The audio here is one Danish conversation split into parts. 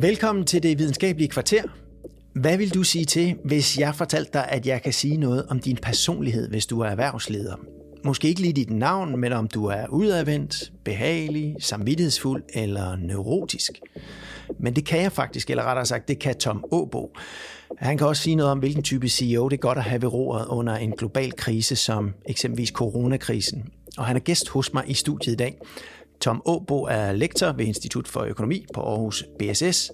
Velkommen til det videnskabelige kvarter. Hvad vil du sige til, hvis jeg fortalte dig, at jeg kan sige noget om din personlighed, hvis du er erhvervsleder? Måske ikke lige dit navn, men om du er udadvendt, behagelig, samvittighedsfuld eller neurotisk. Men det kan jeg faktisk, eller rettere sagt, det kan Tom Åbo. Han kan også sige noget om, hvilken type CEO det er godt at have ved roret under en global krise, som eksempelvis coronakrisen. Og han er gæst hos mig i studiet i dag. Tom Åbo er lektor ved Institut for Økonomi på Aarhus BSS.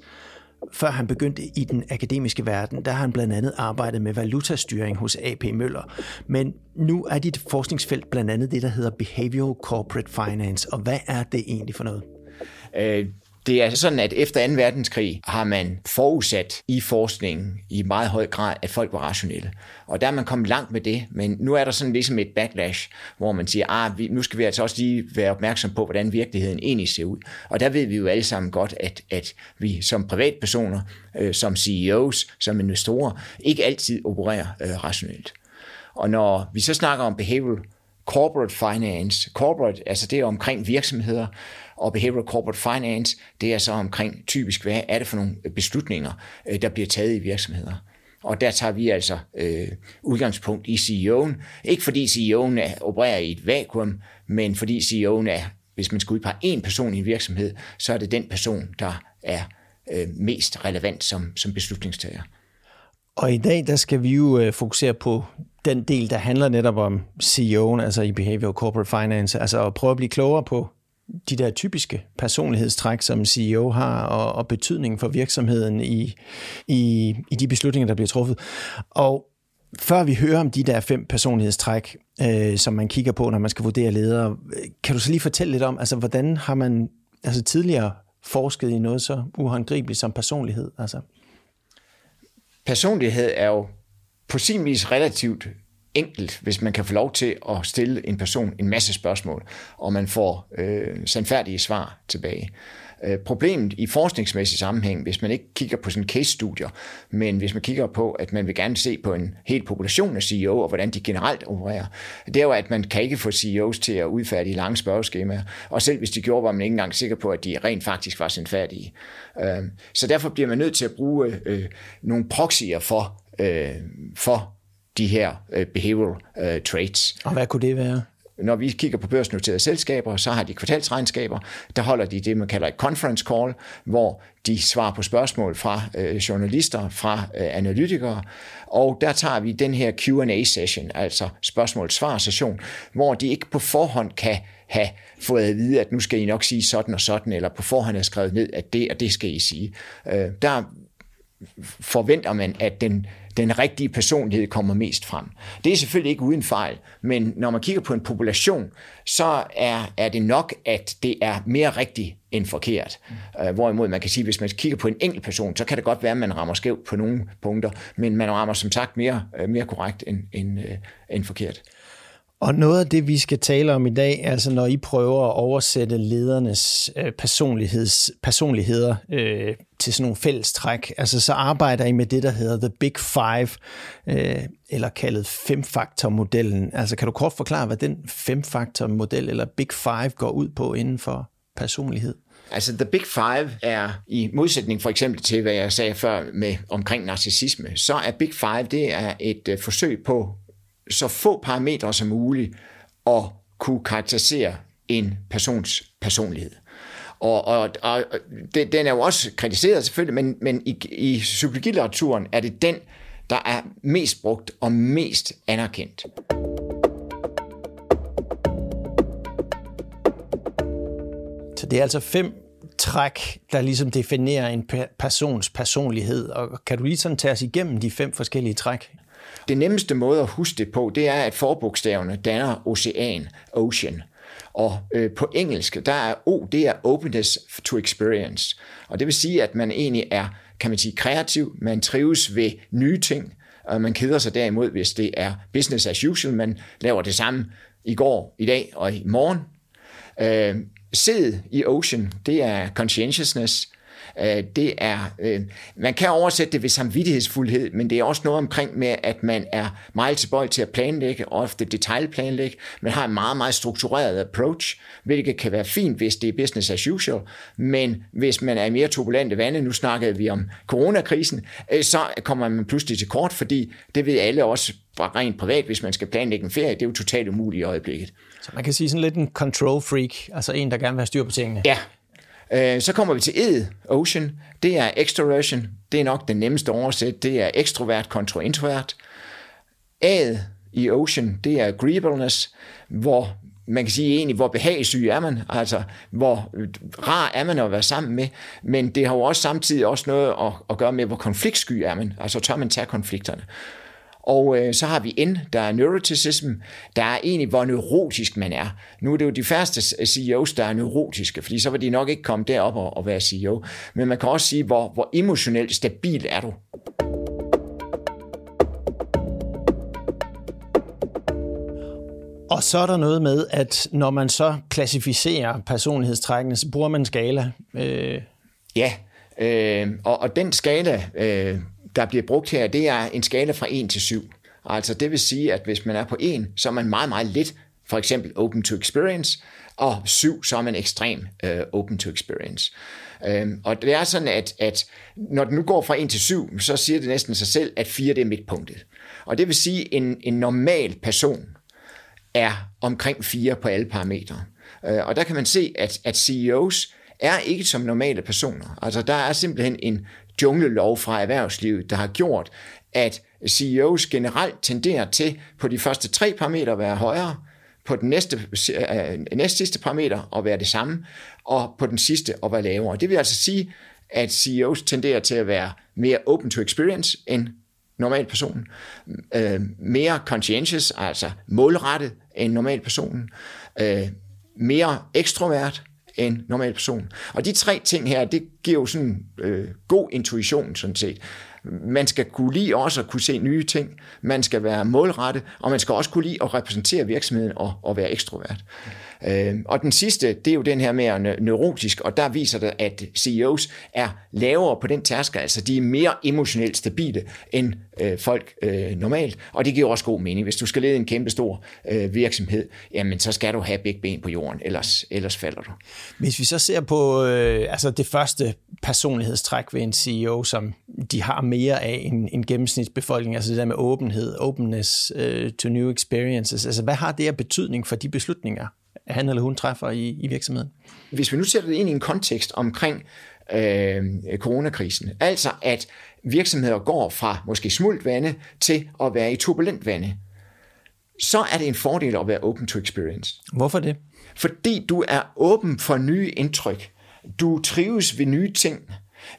Før han begyndte i den akademiske verden, der har han blandt andet arbejdet med valutastyring hos AP Møller. Men nu er dit forskningsfelt blandt andet det, der hedder Behavioral Corporate Finance. Og hvad er det egentlig for noget? Øh, det er altså sådan, at efter 2. verdenskrig har man forudsat i forskningen i meget høj grad, at folk var rationelle. Og der er man kommet langt med det, men nu er der sådan ligesom et backlash, hvor man siger, ah, nu skal vi altså også lige være opmærksom på, hvordan virkeligheden egentlig ser ud. Og der ved vi jo alle sammen godt, at, at vi som privatpersoner, øh, som CEOs, som investorer, ikke altid opererer øh, rationelt. Og når vi så snakker om behavioral corporate finance, corporate, altså det er omkring virksomheder, og behavioral corporate finance, det er så omkring typisk, hvad er det for nogle beslutninger, øh, der bliver taget i virksomheder. Og der tager vi altså øh, udgangspunkt i CEO'en. Ikke fordi CEO'en er, opererer i et vakuum, men fordi CEO'en er, hvis man skal udpege en person i en virksomhed, så er det den person, der er øh, mest relevant som, som beslutningstager. Og i dag, der skal vi jo øh, fokusere på den del, der handler netop om CEO'en, altså i Behavioral Corporate Finance, altså at prøve at blive klogere på de der typiske personlighedstræk, som CEO har, og, og betydningen for virksomheden i, i, i de beslutninger, der bliver truffet. Og før vi hører om de der fem personlighedstræk, øh, som man kigger på, når man skal vurdere ledere, kan du så lige fortælle lidt om, altså hvordan har man altså tidligere forsket i noget så uhåndgribeligt som personlighed? Altså? Personlighed er jo på sin vis relativt enkelt, hvis man kan få lov til at stille en person en masse spørgsmål, og man får øh, sandfærdige svar tilbage. Øh, problemet i forskningsmæssig sammenhæng, hvis man ikke kigger på sådan case-studier, men hvis man kigger på, at man vil gerne se på en hel population af CEO og hvordan de generelt opererer, det er jo, at man kan ikke få CEOs til at udfærdige lange spørgeskemaer, og selv hvis de gjorde, var man ikke engang sikker på, at de rent faktisk var sandfærdige. Øh, så derfor bliver man nødt til at bruge øh, nogle proxyer for, øh, for de her uh, behavioral uh, traits. Og hvad kunne det være? Når vi kigger på børsnoterede selskaber, så har de kvartalsregnskaber. Der holder de det, man kalder et conference call, hvor de svarer på spørgsmål fra uh, journalister, fra uh, analytikere. Og der tager vi den her Q&A-session, altså spørgsmål-svar-session, hvor de ikke på forhånd kan have fået at vide, at nu skal I nok sige sådan og sådan, eller på forhånd have skrevet ned, at det og det skal I sige. Uh, der forventer man, at den den rigtige personlighed kommer mest frem. Det er selvfølgelig ikke uden fejl, men når man kigger på en population, så er, er det nok, at det er mere rigtigt end forkert. Mm. Hvorimod man kan sige, hvis man kigger på en enkelt person, så kan det godt være, at man rammer skævt på nogle punkter, men man rammer som sagt mere, øh, mere korrekt end, end, øh, end forkert. Og noget af det, vi skal tale om i dag, altså når I prøver at oversætte ledernes øh, personligheds, personligheder øh, til sådan nogle fælles træk, altså så arbejder I med det, der hedder The Big Five, øh, eller kaldet femfaktormodellen. Altså kan du kort forklare, hvad den femfaktormodel eller Big Five går ud på inden for personlighed? Altså The Big Five er i modsætning for eksempel til, hvad jeg sagde før med omkring narcissisme, så er Big Five det er et øh, forsøg på så få parametre som muligt og kunne karakterisere en persons personlighed. Og, og, og det, den er jo også kritiseret selvfølgelig, men, men i, i psykologilitteraturen er det den, der er mest brugt og mest anerkendt. Så det er altså fem træk, der ligesom definerer en persons personlighed. Og kan du lige sådan tage os igennem de fem forskellige træk? Det nemmeste måde at huske det på, det er, at forbogstaverne danner ocean, ocean. Og øh, på engelsk, der er O, det er openness to experience. Og det vil sige, at man egentlig er, kan man sige, kreativ, man trives ved nye ting, og man keder sig derimod, hvis det er business as usual, man laver det samme i går, i dag og i morgen. Øh, Sid i Ocean, det er conscientiousness. Øh, det er, øh, man kan oversætte det ved samvittighedsfuldhed, men det er også noget omkring med, at man er meget tilbøjelig til at planlægge, ofte detaljplanlægge. Man har en meget, meget struktureret approach, hvilket kan være fint, hvis det er business as usual, men hvis man er i mere turbulente vande, nu snakkede vi om coronakrisen, så kommer man pludselig til kort, fordi det ved alle også fra rent privat, hvis man skal planlægge en ferie, det er jo totalt umuligt i øjeblikket. Så man kan sige sådan lidt en control freak, altså en, der gerne vil have styr på tingene. Ja. Øh, så kommer vi til ed, ocean. Det er extroversion. Det er nok den nemmeste oversæt. Det er ekstrovert kontra introvert. Ad i ocean, det er agreeableness, hvor man kan sige egentlig, hvor behagsyg er man, altså hvor rar er man at være sammen med, men det har jo også samtidig også noget at, at gøre med, hvor konfliktsky er man, altså tør man tage konflikterne. Og øh, så har vi N, der er neuroticism, der er egentlig, hvor neurotisk man er. Nu er det jo de første CEOs, der er neurotiske, fordi så vil de nok ikke komme derop og, og være CEO. Men man kan også sige, hvor, hvor emotionelt stabil er du. Og så er der noget med, at når man så klassificerer personlighedstrækkene, så bruger man skala. Øh... Ja, øh, og, og den skala, øh, der bliver brugt her, det er en skala fra 1 til 7. Altså det vil sige, at hvis man er på 1, så er man meget, meget lidt, for eksempel open to experience, og 7, så er man ekstrem uh, open to experience. Um, og det er sådan, at, at når det nu går fra 1 til 7, så siger det næsten sig selv, at 4 det er midtpunktet. Og det vil sige, at en, en normal person er omkring 4 på alle parametre. Uh, og der kan man se, at, at CEOs er ikke som normale personer. Altså der er simpelthen en junglelov fra erhvervslivet, der har gjort, at CEOs generelt tenderer til på de første tre parametre at være højere, på den næste, øh, næste sidste parameter at være det samme, og på den sidste at være lavere. Det vil altså sige, at CEOs tenderer til at være mere open to experience end normal person, øh, mere conscientious, altså målrettet end normal person, øh, mere ekstrovert, en normal person. Og de tre ting her, det giver jo sådan øh, god intuition sådan set. Man skal kunne lide også at kunne se nye ting, man skal være målrettet, og man skal også kunne lide at repræsentere virksomheden og, og være ekstrovert. Øh, og den sidste, det er jo den her mere neurotisk, og der viser det, at CEOs er lavere på den tærskel, altså de er mere emotionelt stabile end øh, folk øh, normalt, og det giver også god mening. Hvis du skal lede en kæmpe stor øh, virksomhed, jamen så skal du have begge ben på jorden, ellers, ellers falder du. Hvis vi så ser på øh, altså det første personlighedstræk ved en CEO, som de har mere af en, en gennemsnitsbefolkning, altså det der med åbenhed, openness øh, to new experiences, altså hvad har det af betydning for de beslutninger, han eller hun træffer i, i virksomheden? Hvis vi nu sætter det ind i en kontekst omkring øh, coronakrisen, altså at virksomheder går fra måske smult vande til at være i turbulent vande, så er det en fordel at være open to experience. Hvorfor det? Fordi du er åben for nye indtryk. Du trives ved nye ting.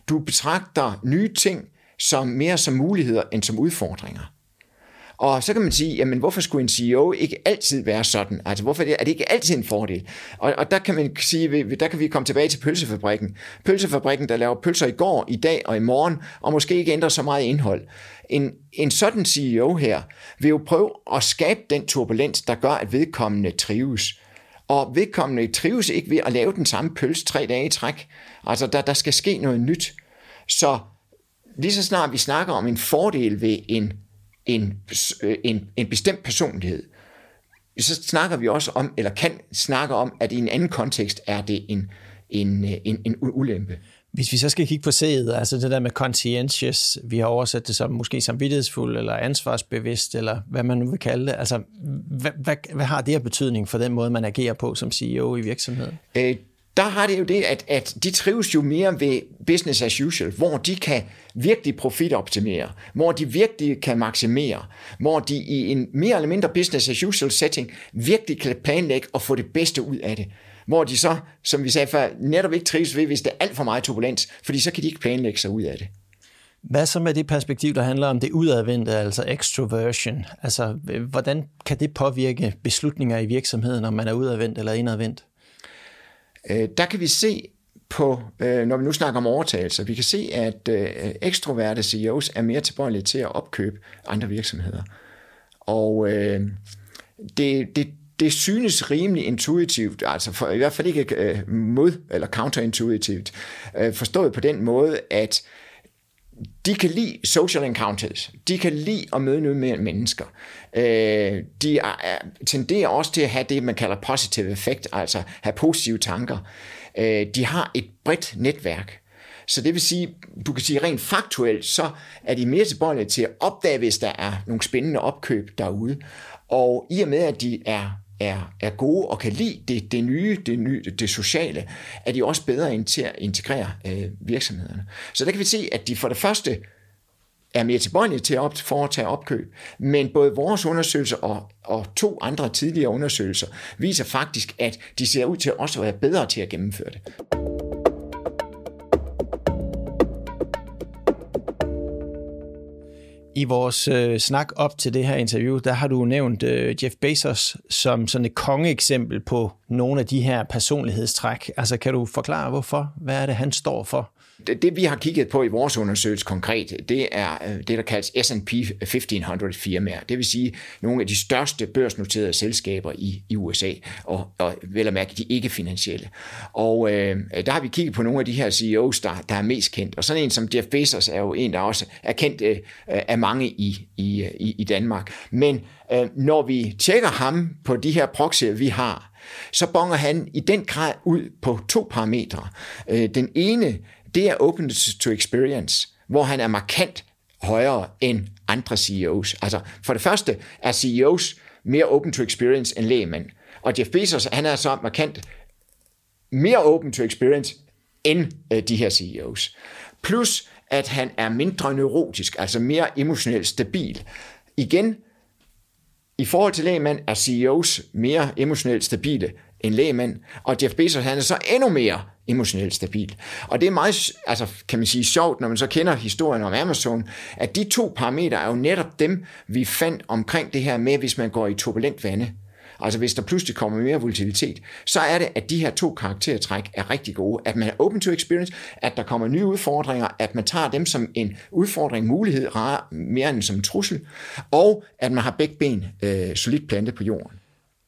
Du betragter nye ting som mere som muligheder end som udfordringer. Og så kan man sige, jamen hvorfor skulle en CEO ikke altid være sådan? Altså hvorfor er det, ikke altid en fordel? Og, og der kan man sige, der kan vi komme tilbage til pølsefabrikken. Pølsefabrikken, der laver pølser i går, i dag og i morgen, og måske ikke ændrer så meget indhold. En, en sådan CEO her vil jo prøve at skabe den turbulens, der gør, at vedkommende trives. Og vedkommende trives ikke ved at lave den samme pølse tre dage i træk. Altså der, der skal ske noget nyt. Så lige så snart vi snakker om en fordel ved en en, øh, en, en bestemt personlighed, så snakker vi også om, eller kan snakke om, at i en anden kontekst er det en, en, en, en ulempe. Hvis vi så skal kigge på C'et, altså det der med conscientious, vi har oversat det som måske samvittighedsfuld, eller ansvarsbevidst, eller hvad man nu vil kalde det. Altså, hvad, hvad, hvad har det her betydning for den måde, man agerer på som CEO i virksomheden? Øh, der har det jo det, at, at de trives jo mere ved business as usual, hvor de kan virkelig profitoptimere, hvor de virkelig kan maksimere, hvor de i en mere eller mindre business as usual setting virkelig kan planlægge og få det bedste ud af det. Hvor de så, som vi sagde før, netop ikke trives ved, hvis det er alt for meget turbulens, fordi så kan de ikke planlægge sig ud af det. Hvad så med det perspektiv, der handler om det udadvendte, altså extroversion? Altså, hvordan kan det påvirke beslutninger i virksomheden, om man er udadvendt eller indadvendt? Øh, der kan vi se på, øh, når vi nu snakker om overtagelser, vi kan se, at øh, ekstroverte CEOs er mere tilbøjelige til at opkøbe andre virksomheder. Og øh, det, det, det synes rimelig intuitivt, altså for, i hvert fald ikke øh, mod- eller counterintuitivt, øh, forstået på den måde, at de kan lide social encounters. De kan lide at møde nye mere mennesker. Øh, de er, er, tenderer også til at have det, man kalder positive effekt, altså have positive tanker. Øh, de har et bredt netværk. Så det vil sige, du kan sige rent faktuelt, så er de mere tilbøjelige til at opdage, hvis der er nogle spændende opkøb derude. Og i og med, at de er er, er gode og kan lide det, det nye, det, nye, det sociale, er de også bedre end til at integrere øh, virksomhederne. Så der kan vi se, at de for det første er mere tilbøjelige til at foretage opkøb, men både vores undersøgelser og, og to andre tidligere undersøgelser viser faktisk, at de ser ud til også at være bedre til at gennemføre det. I vores øh, snak op til det her interview, der har du nævnt øh, Jeff Bezos som sådan et kongeeksempel på nogle af de her personlighedstræk. Altså kan du forklare hvorfor? Hvad er det, han står for? Det, vi har kigget på i vores undersøgelse konkret, det er øh, det, der kaldes S&P 1500 firmaer. Det vil sige nogle af de største børsnoterede selskaber i, i USA, og, og vel at mærke de ikke-finansielle. Og øh, der har vi kigget på nogle af de her CEOs, der, der er mest kendt. Og sådan en som Jeff Bezos er jo en, der også er kendt øh, af mange i, i, i Danmark. Men øh, når vi tjekker ham på de her proxyer, vi har, så bonger han i den grad ud på to parametre. Øh, den ene, det er openness to experience, hvor han er markant højere end andre CEOs. Altså for det første er CEOs mere open to experience end lægemænd. Og Jeff Bezos, han er så markant mere open to experience end øh, de her CEOs. Plus, at han er mindre neurotisk, altså mere emotionelt stabil. Igen, i forhold til lægemænd er CEOs mere emotionelt stabile en lægemænd, og Jeff Bezos han er så endnu mere emotionelt stabil. Og det er meget, altså, kan man sige, sjovt, når man så kender historien om Amazon, at de to parametre er jo netop dem, vi fandt omkring det her med, hvis man går i turbulent vande. Altså hvis der pludselig kommer mere volatilitet, så er det, at de her to karaktertræk er rigtig gode. At man er open to experience, at der kommer nye udfordringer, at man tager dem som en udfordring, mulighed, mere end som en trussel, og at man har begge ben øh, solidt plantet på jorden.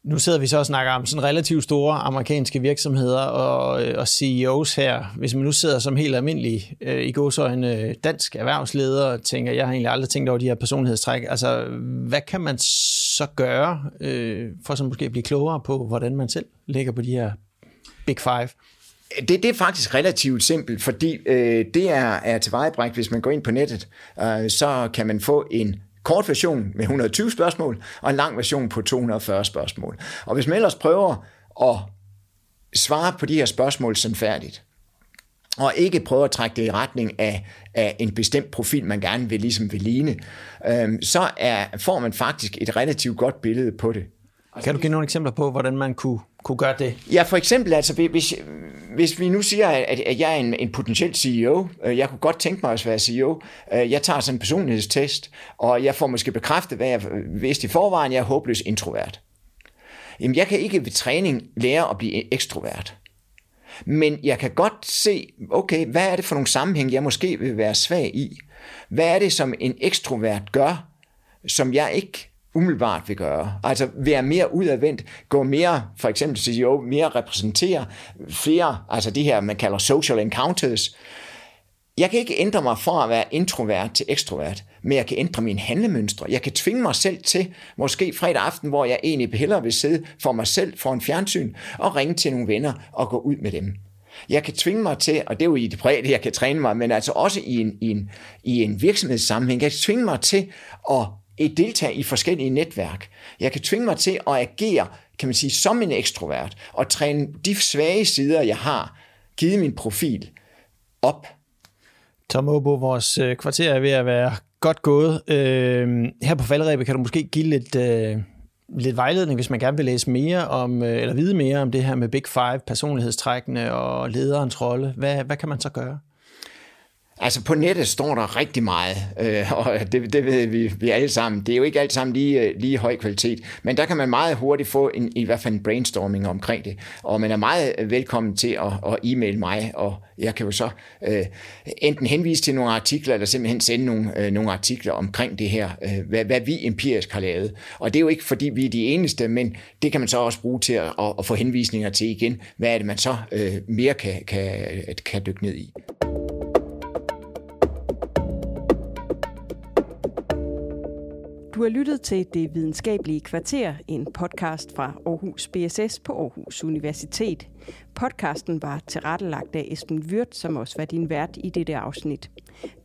Nu sidder vi så og snakker om sådan relativt store amerikanske virksomheder og, øh, og CEOs her. Hvis man nu sidder som helt almindelig øh, i en øh, dansk erhvervsleder og tænker, jeg har egentlig aldrig tænkt over de her personlighedstræk. Altså, hvad kan man så gøre øh, for så måske at blive klogere på, hvordan man selv ligger på de her big five? Det, det er faktisk relativt simpelt, fordi øh, det er, er tilvejebrægt, hvis man går ind på nettet, øh, så kan man få en kort version med 120 spørgsmål, og en lang version på 240 spørgsmål. Og hvis man ellers prøver at svare på de her spørgsmål færdigt, og ikke prøve at trække det i retning af, af en bestemt profil, man gerne vil, ligesom vil ligne, øhm, så er, får man faktisk et relativt godt billede på det. Kan du give nogle eksempler på, hvordan man kunne, kunne gøre det? Ja, for eksempel, altså, hvis, hvis vi nu siger, at, at jeg er en, en potentiel CEO, øh, jeg kunne godt tænke mig at være CEO, øh, jeg tager sådan en personlighedstest, og jeg får måske bekræftet, hvad jeg vidste i forvejen, jeg er håbløs introvert. Jamen, jeg kan ikke ved træning lære at blive ekstrovert. Men jeg kan godt se, okay, hvad er det for nogle sammenhæng, jeg måske vil være svag i? Hvad er det, som en ekstrovert gør, som jeg ikke umiddelbart vil gøre. Altså være mere udadvendt, gå mere, for eksempel til CEO, mere repræsentere flere, altså de her, man kalder social encounters. Jeg kan ikke ændre mig fra at være introvert til ekstrovert, men jeg kan ændre mine handlemønstre. Jeg kan tvinge mig selv til, måske fredag aften, hvor jeg egentlig hellere vil sidde for mig selv for en fjernsyn, og ringe til nogle venner og gå ud med dem. Jeg kan tvinge mig til, og det er jo i det private, jeg kan træne mig, men altså også i en, i en, i en virksomhedssammenhæng, jeg kan tvinge mig til at et deltage i forskellige netværk. Jeg kan tvinge mig til at agere, kan man sige, som en ekstrovert, og træne de svage sider, jeg har, givet min profil, op. Tom Åbo, vores øh, kvarter er ved at være godt gået. Øh, her på faldrebet kan du måske give lidt, øh, lidt vejledning, hvis man gerne vil læse mere om, øh, eller vide mere om det her med Big Five, personlighedstrækkende og lederens rolle. Hvad, hvad kan man så gøre? Altså på nettet står der rigtig meget, øh, og det, det ved vi, vi alle sammen. Det er jo ikke alt sammen lige, øh, lige høj kvalitet, men der kan man meget hurtigt få en, i hvert fald en brainstorming omkring det, og man er meget øh, velkommen til at, at e-mail mig, og jeg kan jo så øh, enten henvise til nogle artikler, eller simpelthen sende nogle, øh, nogle artikler omkring det her, øh, hvad, hvad vi empirisk har lavet. Og det er jo ikke fordi vi er de eneste, men det kan man så også bruge til at, at få henvisninger til igen. Hvad er det, man så øh, mere kan, kan, kan dykke ned i? Du har lyttet til Det Videnskabelige Kvarter, en podcast fra Aarhus BSS på Aarhus Universitet. Podcasten var tilrettelagt af Esben Wyrt, som også var din vært i dette afsnit.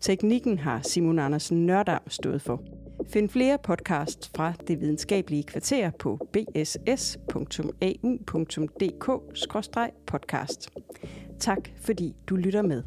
Teknikken har Simon Andersen Nørdam stået for. Find flere podcasts fra Det Videnskabelige Kvarter på bss.au.dk-podcast. Tak fordi du lytter med.